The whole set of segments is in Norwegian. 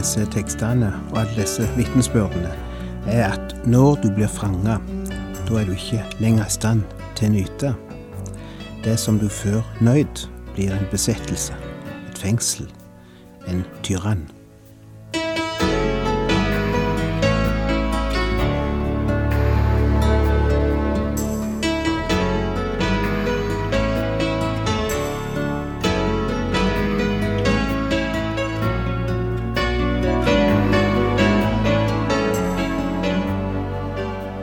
Disse tekstene og alle disse vitnesbyrdene er at når du blir fanga, da er du ikke lenger i stand til å nyte. Det som du før nøyd, blir en besettelse, et fengsel, en tyrann.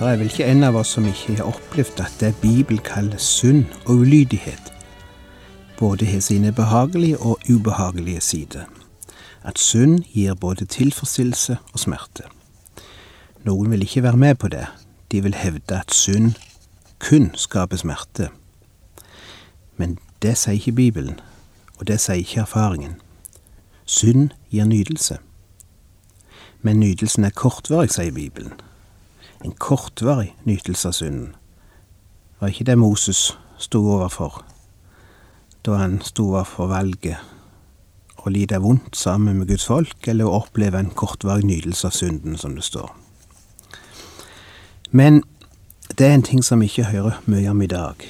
Det er vel ikke en av oss som ikke har opplevd at det Bibelen kaller synd og ulydighet, både har sine behagelige og ubehagelige sider. At synd gir både tilfredsstillelse og smerte. Noen vil ikke være med på det. De vil hevde at synd kun skaper smerte. Men det sier ikke Bibelen, og det sier ikke erfaringen. Synd gir nydelse. Men nydelsen er kortvarig, sier Bibelen en kortvarig nytelse av synden. Var ikke det Moses sto overfor da han sto overfor valget å lide vondt sammen med Guds folk, eller å oppleve en kortvarig nytelse av synden, som det står. Men det er en ting som vi ikke hører mye om i dag,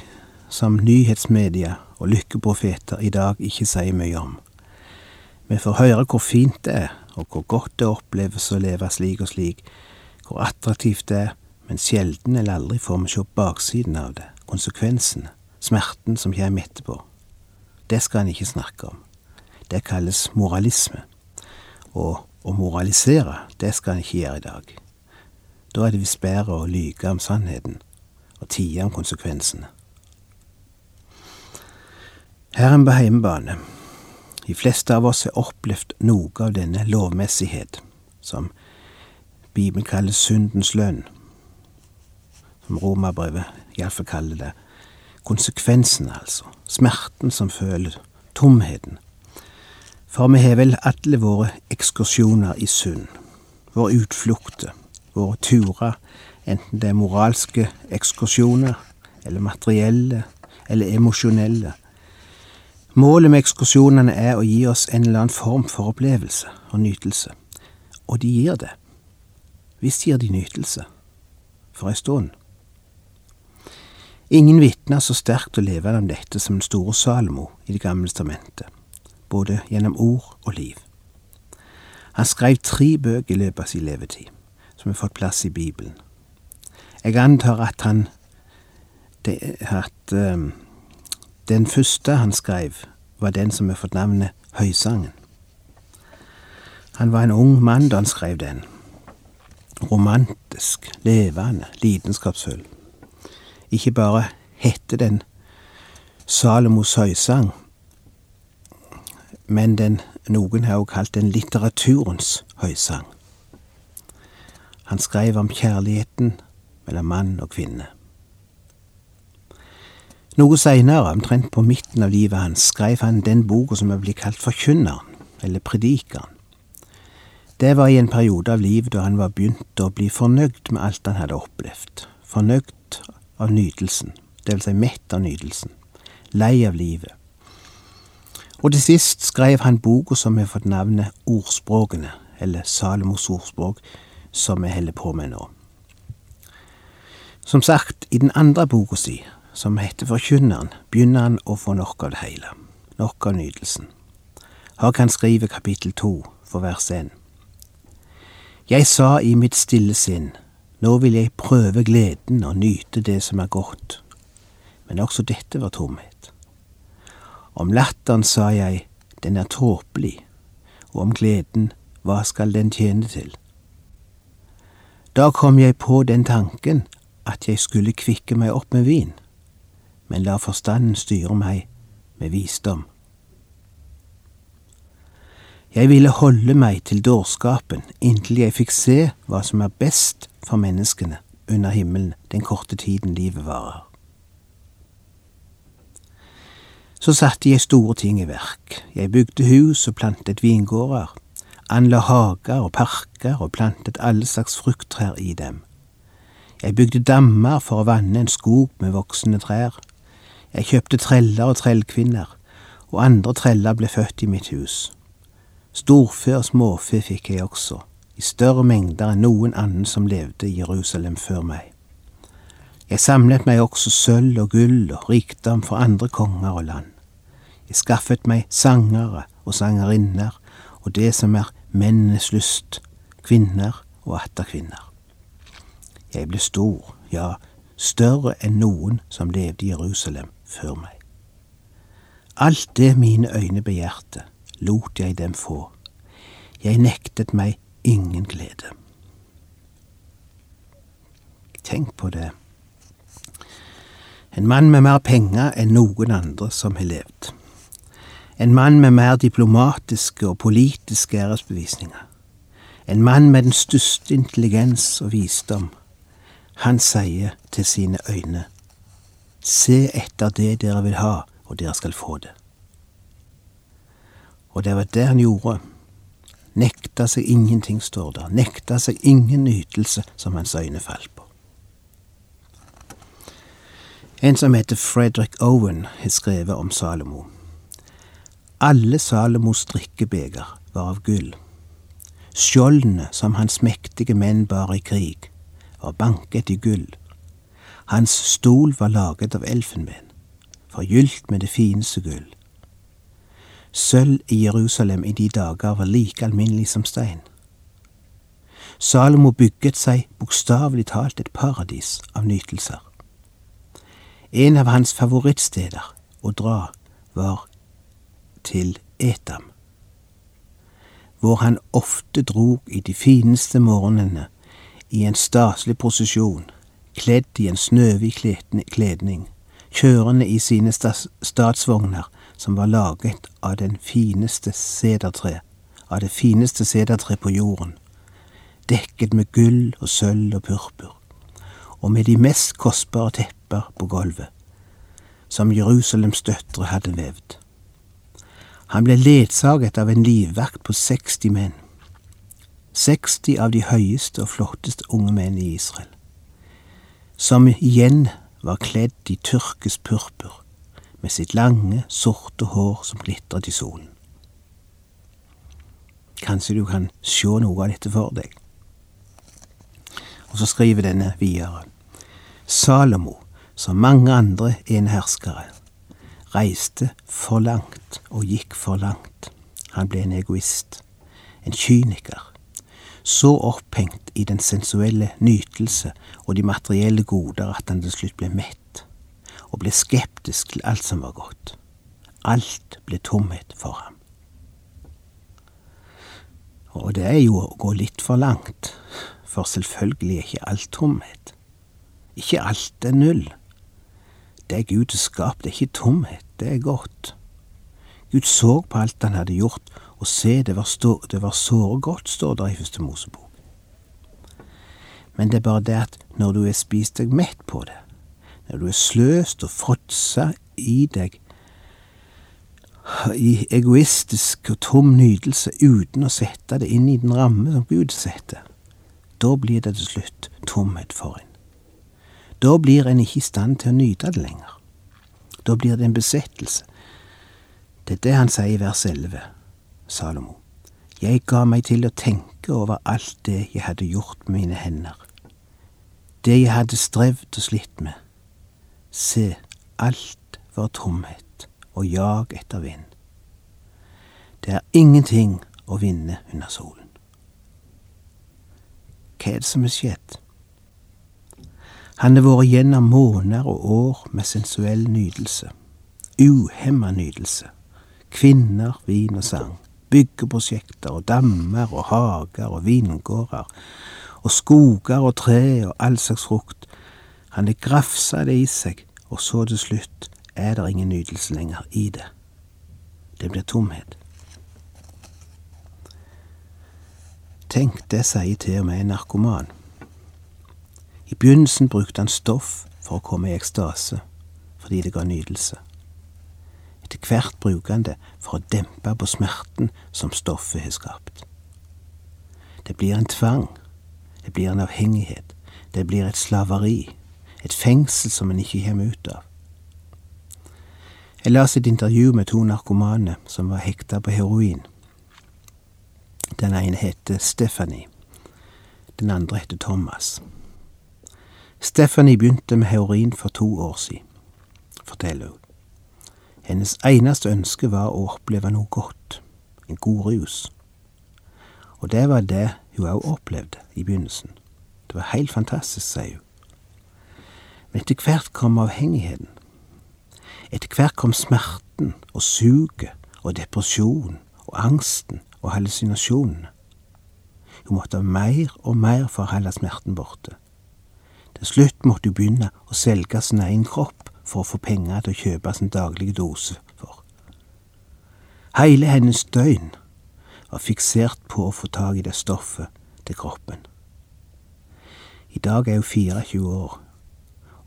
som nyhetsmedia og lykkeprofeter i dag ikke sier mye om. Vi får høre hvor fint det er, og hvor godt det oppleves å leve slik og slik, hvor attraktivt det er, men sjelden eller aldri får vi se baksiden av det, konsekvensen, smerten som kommer etterpå. Det skal en ikke snakke om. Det kalles moralisme. Og å moralisere, det skal en ikke gjøre i dag. Da er det visst bedre å lyge om sannheten og tie om konsekvensene. Her er vi på heimebane. De fleste av oss har opplevd noe av denne lovmessighet, som Bibelen kaller syndens lønn, som romerbrevet iallfall kaller det. Konsekvensen, altså. Smerten som føler. Tomheten. For vi har vel alle våre ekskursjoner i synd. Våre utflukter. Våre turer, enten det er moralske ekskursjoner, eller materielle, eller emosjonelle. Målet med ekskursjonene er å gi oss en eller annen form for opplevelse og nytelse. Og de gir det. Visst gir de nytelse. For ei stund. Ingen vitner så sterkt og levende om dette som den store Salomo i Det gamle testamentet, både gjennom ord og liv. Han skrev tre bøker i løpet av sin levetid, som har fått plass i Bibelen. Jeg antar at han det, at um, den første han skrev, var den som har fått navnet Høysangen. Han var en ung mann da han skrev den, romantisk, levende, lidenskapsfull. Ikke bare heter den Salomos høysang, men den, noen har også kalt den litteraturens høysang. Han skrev om kjærligheten mellom mann og kvinne. Noe seinere, omtrent på midten av livet hans, skrev han den boka som er blitt kalt Forkynneren, eller Predikeren. Det var i en periode av livet da han var begynt å bli fornøyd med alt han hadde opplevd, fornøyd av nytelsen, dvs. si mett av nytelsen, lei av livet. Og til sist skrev han boka som har fått navnet Ordspråkene, eller Salomos ordspråk, som vi holder på med nå. Som sagt, i den andre boka si, som heter Forkynneren, begynner han å få nok av det hele, nok av nytelsen. Her kan skrive kapittel to for vers én. Jeg sa i mitt stille sinn, nå vil jeg prøve gleden og nyte det som er godt. Men også dette var tomhet. Om latteren sa jeg, den er tåpelig, og om gleden, hva skal den tjene til? Da kom jeg på den tanken at jeg skulle kvikke meg opp med vin, men la forstanden styre meg med visdom. Jeg ville holde meg til dårskapen inntil jeg fikk se hva som er best for menneskene under himmelen den korte tiden livet varer. Så satte jeg store ting i verk. Jeg bygde hus og plantet vingårder, anla hager og parker og plantet alle slags frukttrær i dem. Jeg bygde dammer for å vanne en skog med voksende trær. Jeg kjøpte treller og trellkvinner, og andre treller ble født i mitt hus. Storfe og småfe fikk jeg også, i større mengder enn noen annen som levde i Jerusalem før meg. Jeg samlet meg også sølv og gull og rikdom for andre konger og land. Jeg skaffet meg sangere og sangerinner og det som er mennenes lyst, kvinner og atterkvinner. Jeg ble stor, ja, større enn noen som levde i Jerusalem før meg. Alt det mine øyne begjærte, lot jeg dem få. Jeg nektet meg ingen glede. Tenk på det. En mann med mer penger enn noen andre som har levd. En mann med mer diplomatiske og politiske æresbevisninger. En mann med den største intelligens og visdom. Han sier til sine øyne, Se etter det dere vil ha, og dere skal få det. Og det var det han gjorde. Nekta seg ingenting, står der. Nekta seg ingen nytelse som hans øyne falt på. En som heter Frederick Owen, har skrevet om Salomo. Alle Salomos drikkebeger var av gull. Skjoldene som hans mektige menn bar i krig, var banket i gull. Hans stol var laget av elfenben, forgylt med det fineste gull. Sølv i Jerusalem i de dager var like alminnelig som stein. Salomo bygget seg bokstavelig talt et paradis av nytelser. En av hans favorittsteder å dra var til Etam, hvor han ofte drog i de fineste morgenene i en staselig prosesjon, kledd i en snøhvit kledning, kjørende i sine statsvogner som var laget av den fineste sedertre, av det fineste sedertre på jorden, dekket med gull og sølv og purpur, og med de mest kostbare tepper på gulvet, som Jerusalems døtre hadde vevd. Han ble ledsaget av en livvakt på 60 menn. 60 av de høyeste og flotteste unge menn i Israel, som igjen var kledd i tyrkisk purpur, med sitt lange, sorte hår som glitret i solen. Kanskje du kan se noe av dette for deg. Og så skriver denne videre. Salomo, som mange andre eneherskere, reiste for langt og gikk for langt. Han ble en egoist, en kyniker, så opphengt i den sensuelle nytelse og de materielle goder at han til slutt ble mett, og ble skeptisk til alt som var godt. Alt ble tomhet for ham. Og det er jo å gå litt for langt, for selvfølgelig er ikke alt tomhet. Ikke alt er null. Det Gud har skapt, er ikke tomhet, det er godt. Gud så på alt han hadde gjort, og se, det var, stå, det var såre godt, står det i Første Mosebok. Men det er bare det at når du har spist deg mett på det, du er sløst og fråtser i deg i egoistisk og tom nytelse uten å sette det inn i den ramme som Gud setter, da blir det til slutt tomhet for en. Da blir en ikke i stand til å nyte det lenger. Da blir det en besettelse. Det er det han sier i vers 11, Salomo. Jeg ga meg til å tenke over alt det jeg hadde gjort med mine hender. Det jeg hadde strevd og slitt med. Se, alt var tomhet og jag etter vind. Det er ingenting å vinne under solen. Hva er det som er skjedd? Han har vært gjennom måneder og år med sensuell nytelse. Uhemma nytelse. Kvinner, vin og sang. Byggeprosjekter og dammer og hager og vingårder. Og skoger og tre og all slags frukt. Han grafsa det i seg, og så til slutt er det ingen nytelse lenger i det. Det blir tomhet. Tenk, det sier til og med en narkoman. I begynnelsen brukte han stoff for å komme i ekstase, fordi det ga nytelse. Etter hvert bruker han det for å dempe på smerten som stoffet har skapt. Det blir en tvang, det blir en avhengighet, det blir et slaveri, et fengsel som en ikke kommer ut av. Jeg las et intervju med to narkomane som var hekta på heroin. Den ene heter Stephanie. Den andre heter Thomas. Stephanie begynte med heroin for to år siden, forteller hun. Hennes eneste ønske var å oppleve noe godt, en god rus. Og det var det hun òg opplevde i begynnelsen. Det var helt fantastisk, sier hun. Men etter hvert kom avhengigheten. Etter hvert kom smerten og suget og depresjonen og angsten og hallusinasjonene. Hun måtte ha mer og mer for å holde smerten borte. Til slutt måtte hun begynne å selge sin egen kropp for å få penger til å kjøpe sin daglige dose for. Hele hennes døgn var fiksert på å få tak i det stoffet til kroppen. I dag er hun 24 år,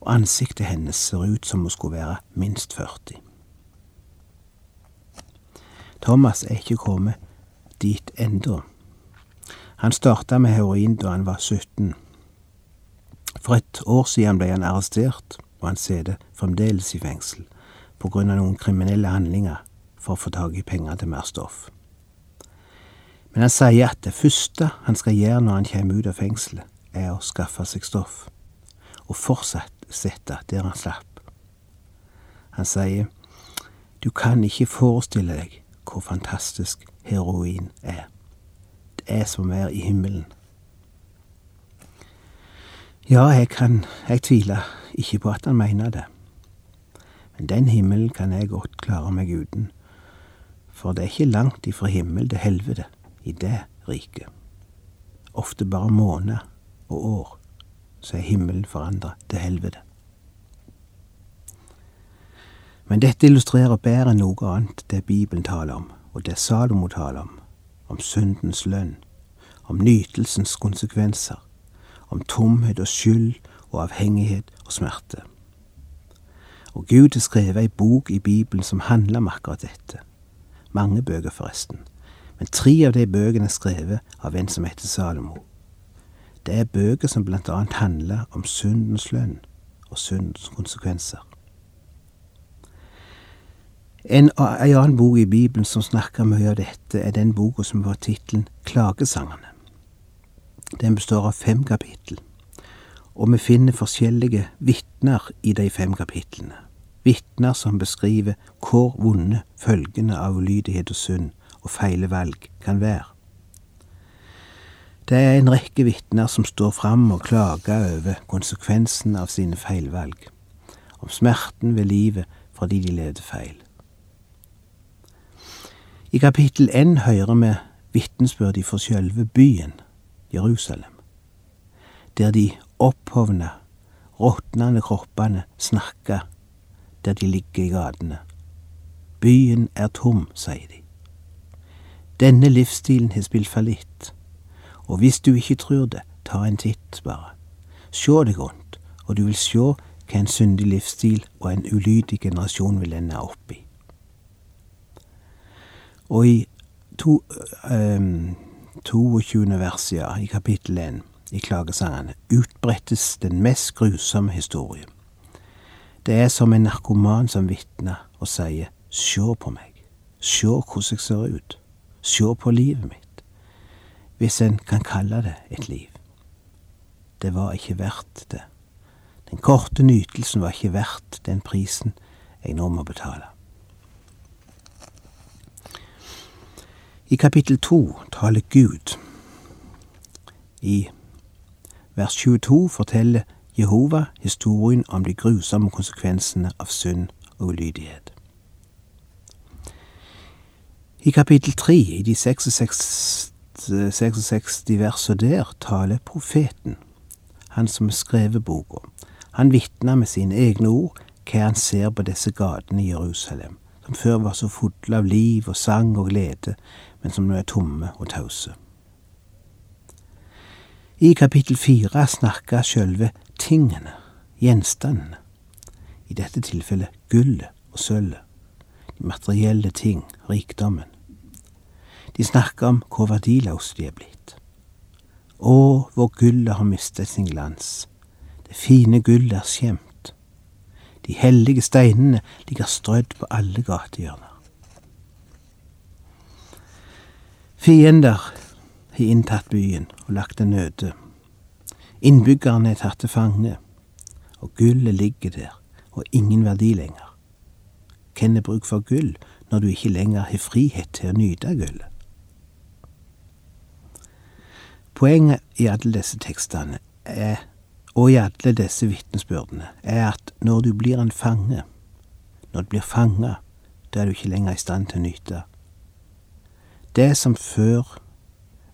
og ansiktet hennes ser ut som hun skulle være minst 40. Thomas er ikke kommet dit ennå. Han starta med heroin da han var 17. For et år siden ble han arrestert, og han sitter fremdeles i fengsel på grunn av noen kriminelle handlinger for å få tak i penger til mer stoff. Men han sier at det første han skal gjøre når han kommer ut av fengselet, er å skaffe seg stoff, og fortsette der han slapp. Han sier, du kan ikke forestille deg hvor fantastisk heroin er. Det er som å være i himmelen. Ja, jeg kan Jeg tviler ikke på at han mener det. Men den himmelen kan jeg godt klare meg uten, for det er ikke langt ifra himmel til helvete i det riket. Ofte bare måneder og år, så er himmelen forandra til helvete. Men dette illustrerer bedre enn noe annet det Bibelen taler om og det Salomo taler om, om syndens lønn, om nytelsens konsekvenser, om tomhet og skyld og avhengighet og smerte. Og Gud har skrevet ei bok i Bibelen som handler om akkurat dette. Mange bøker, forresten. Men tre av de bøkene er skrevet av en som heter Salomo. Det er bøker som blant annet handler om syndens lønn og syndens konsekvenser. En, en annen bok i Bibelen som snakker mye av dette, er den boka som har tittelen Klagesangene. Den består av fem kapittel, og vi finner forskjellige vitner i de fem kapitlene. Vitner som beskriver hvor vonde følgene av ulydighet og synd og feile valg kan være. Det er en rekke vitner som står fram og klager over konsekvensen av sine feilvalg, om smerten ved livet fordi de levde feil. I kapittel én hører vi vitnesbyrd for sjølve byen, Jerusalem, der de opphovna, råtnende kroppene snakker der de ligger i gatene. Byen er tom, sier de. Denne livsstilen har spilt fallitt, og hvis du ikke tror det, ta en titt, bare. Sjå deg rundt, og du vil sjå hva en syndig livsstil og en ulydig generasjon vil ende opp i. Og i to, um, 22. vers, ja, i kapittel 1 i Klagesangene, utbrettes den mest grusomme historie. Det er som en narkoman som vitner og sier sjå på meg, sjå hvordan jeg ser ut, sjå på livet mitt, hvis en kan kalle det et liv. Det var ikke verdt det. Den korte nytelsen var ikke verdt den prisen jeg nå må betale. I kapittel to taler Gud. I vers 22 forteller Jehova historien om de grusomme konsekvensene av synd og ulydighet. I kapittel tre, i de 66, 66 versene der, taler profeten, han som har skrevet boka. Han vitner med sine egne ord hva han ser på disse gatene i Jerusalem, som før var så fulle av liv og sang og glede, men som nå er tomme og tause. I kapittel fire snakker sjølve tingene, gjenstandene, i dette tilfellet gullet og sølvet, de materielle ting, rikdommen. De snakker om hvor verdiløse de er blitt. Å, hvor gullet har mistet sin glans. Det fine gullet er skjemt. De hellige steinene ligger strødd på alle gatehjørner. Fiender har inntatt byen og lagt den øde. Innbyggerne er tatt til fange, og gullet ligger der og ingen verdi lenger. Hvem er bruk for gull når du ikke lenger har frihet til å nyte gullet? Poenget i alle disse tekstene er, og i alle disse vitnesbyrdene er at når du blir en fange, når du blir fanga, da er du ikke lenger i stand til å nyte. Det som før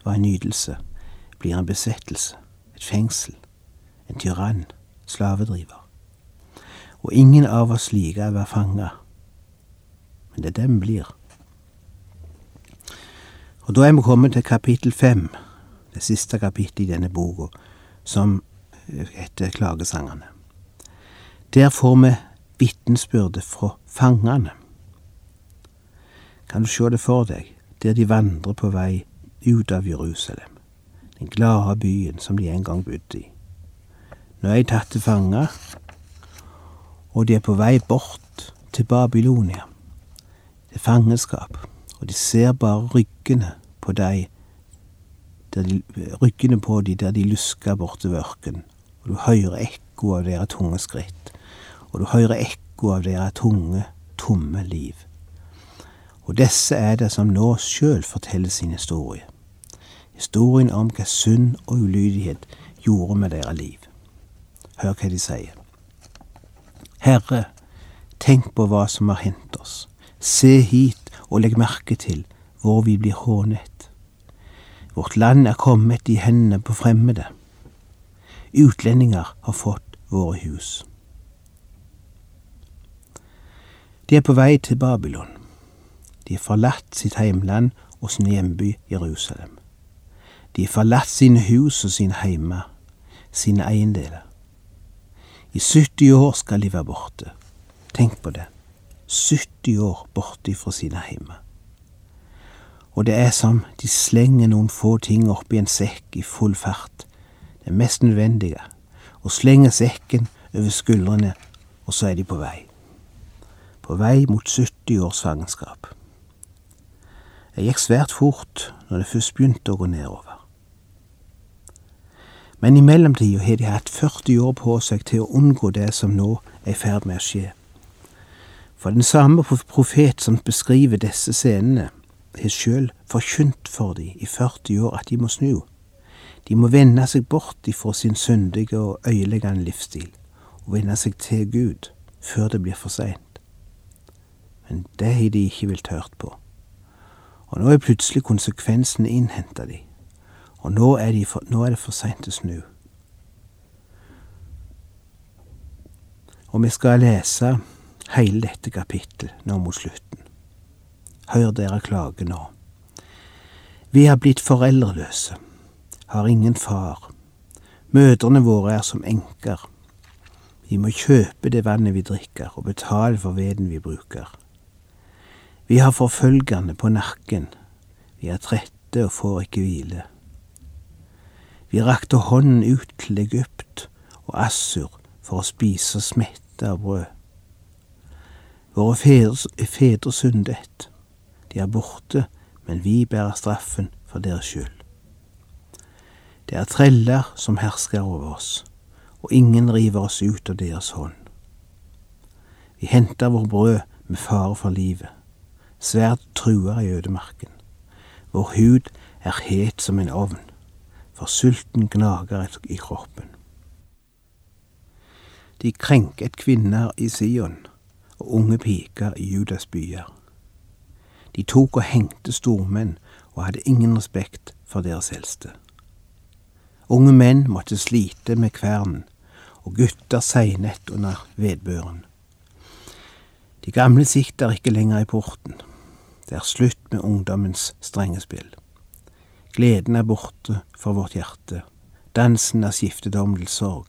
var en nytelse, blir en besettelse, et fengsel, en tyrann, slavedriver. Og ingen av oss liker å være fanga, men det er det vi blir. Og da er vi kommet til kapittel fem det siste kapittelet i denne boka, som heter Klagesangene. Der får vi vitnesbyrdet fra fangene. Kan du sjå det for deg, der de vandrer på vei ut av Jerusalem, den glade byen som de en gang bodde i. Nå er de tatt til fange, og de er på vei bort til Babylonia, til fangenskap, og de ser bare ryggene på de de, ryggene på de der de lusker bortover ørkenen, og du hører ekko av deres tunge skritt, og du hører ekko av deres tunge, tomme liv. Og disse er det som nå sjøl forteller sin historie. Historien om hva synd og ulydighet gjorde med deres liv. Hør hva de sier. Herre, tenk på hva som har hendt oss. Se hit og legg merke til hvor vi blir hånet. Vårt land er kommet i hendene på fremmede. Utlendinger har fått våre hus. De er på vei til Babylon. De har forlatt sitt heimland og sin hjemby Jerusalem. De har forlatt sine hus og sine heimer, sine eiendeler. I 70 år skal de være borte. Tenk på det. 70 år borte fra sine heimer og det er som de slenger noen få ting oppi en sekk i full fart, det mest nødvendige, og slenger sekken over skuldrene, og så er de på vei. På vei mot 70 års fangenskap. Jeg gikk svært fort når det først begynte å gå nedover. Men i mellomtida har de hatt 40 år på seg til å unngå det som nå er i ferd med å skje. For den samme profet som beskriver disse scenene, har sjøl forkynt for dem i 40 år at de må snu. De må vende seg bort ifra sin syndige og øyeleggende livsstil og vende seg til Gud før det blir for seint. Men det har de ikke villet hørt på. Og nå er plutselig konsekvensene innhenta de, og nå er, de for, nå er det for seint å snu. Og vi skal lese hele dette kapittelet nå mot slutten. Hør dere klage nå. Vi har blitt foreldreløse, har ingen far. Mødrene våre er som enker. Vi må kjøpe det vannet vi drikker, og betale for veden vi bruker. Vi har forfølgerne på nakken, vi er trette og får ikke hvile. Vi rakte hånden ut til Egypt og Assur for å spise smette av brød. Våre fedre, fedre syndet. De er borte, men vi bærer straffen for deres skyld. Det er treller som hersker over oss, og ingen river oss ut av deres hånd. Vi henter vår brød med fare for livet. Sverd truer i ødemarken. Vår hud er het som en ovn, for sulten gnager i kroppen. De krenket kvinner i Sion og unge piker i Judas byer. De tok og hengte stormenn og hadde ingen respekt for deres eldste. Unge menn måtte slite med kvernen, og gutter seinet under vedbøren. De gamle sikter ikke lenger i porten. Det er slutt med ungdommens strenge spill. Gleden er borte for vårt hjerte. Dansen er skiftet om til sorg.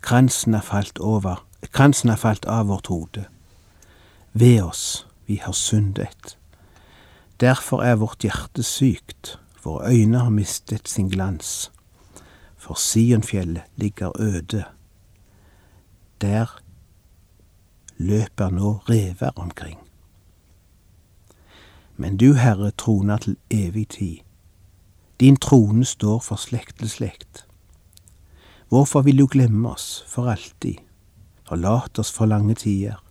Kransen er falt over, kransen er falt av vårt hode. Ved oss, vi har syndet. Derfor er vårt hjerte sykt, våre øyne har mistet sin glans. For Sionfjellet ligger øde. Der løper nå rever omkring. Men du, Herre, troner til evig tid. Din trone står for slekt til slekt. Hvorfor vil du glemme oss for alltid, forlate oss for lange tider?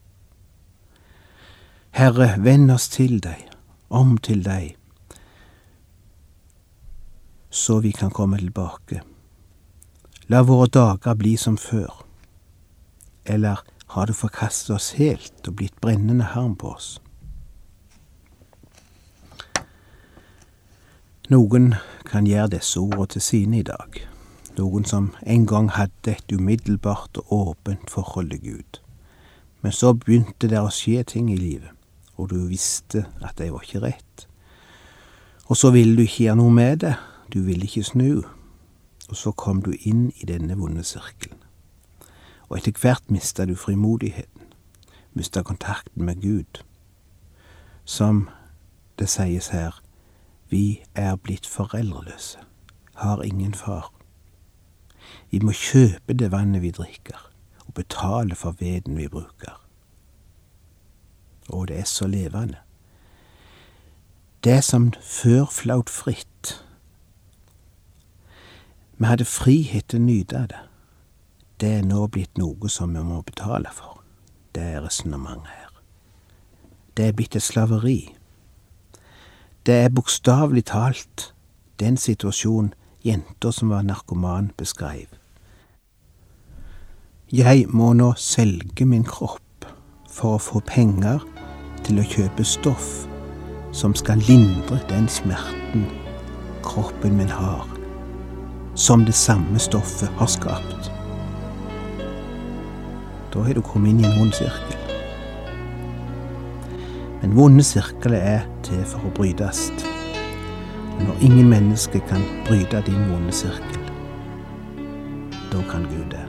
Herre, vend oss til deg, om til deg, så vi kan komme tilbake. La våre dager bli som før. Eller har du forkastet oss helt og blitt brennende harm på oss? Noen kan gjøre disse ordene til sine i dag. Noen som en gang hadde et umiddelbart og åpent forhold til Gud. Men så begynte det å skje ting i livet, og du visste at det var ikke rett. Og så ville du ikke gjøre noe med det, du ville ikke snu, og så kom du inn i denne vonde sirkelen. Og etter hvert mista du frimodigheten, mista kontakten med Gud. Som det sies her, vi er blitt foreldreløse, har ingen far. Vi må kjøpe det vannet vi drikker, og betale for veden vi bruker. Og det er så levende. Det som før flaut fritt. Vi hadde frihet til å nyte det. Det er nå blitt noe som vi må betale for. Det er resonnementet her. Det er blitt et slaveri. Det er bokstavelig talt den situasjonen jenta som var narkoman, beskrev. Jeg må nå selge min kropp for å få penger til å kjøpe stoff som skal lindre den smerten kroppen min har, som det samme stoffet har skapt. Da har du kommet inn i en vond sirkel. Men vonde sirkler er til for å brytes. Når ingen mennesker kan bryte din vonde sirkel, da kan Gud det.